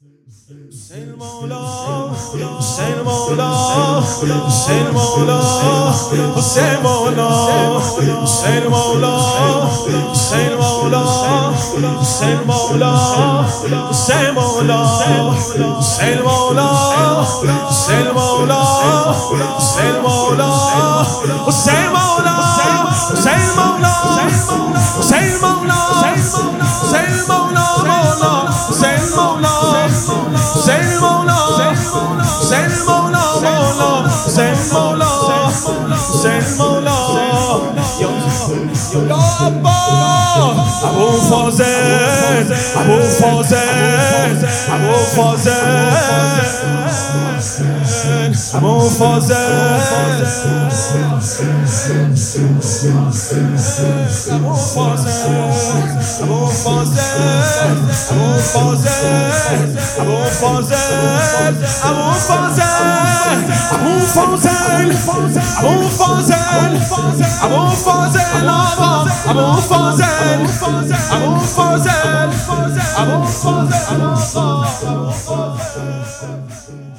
حسین مولا حسین مولا حسین مولا حسین مولا حسین مولا حسین مولا حسین مولا حسین مولا حسین مولا حسین مولا مولا حسین مولا حسین مولا یا ابا ابو فاضل ابو فاضل ابو مفازه Thank you.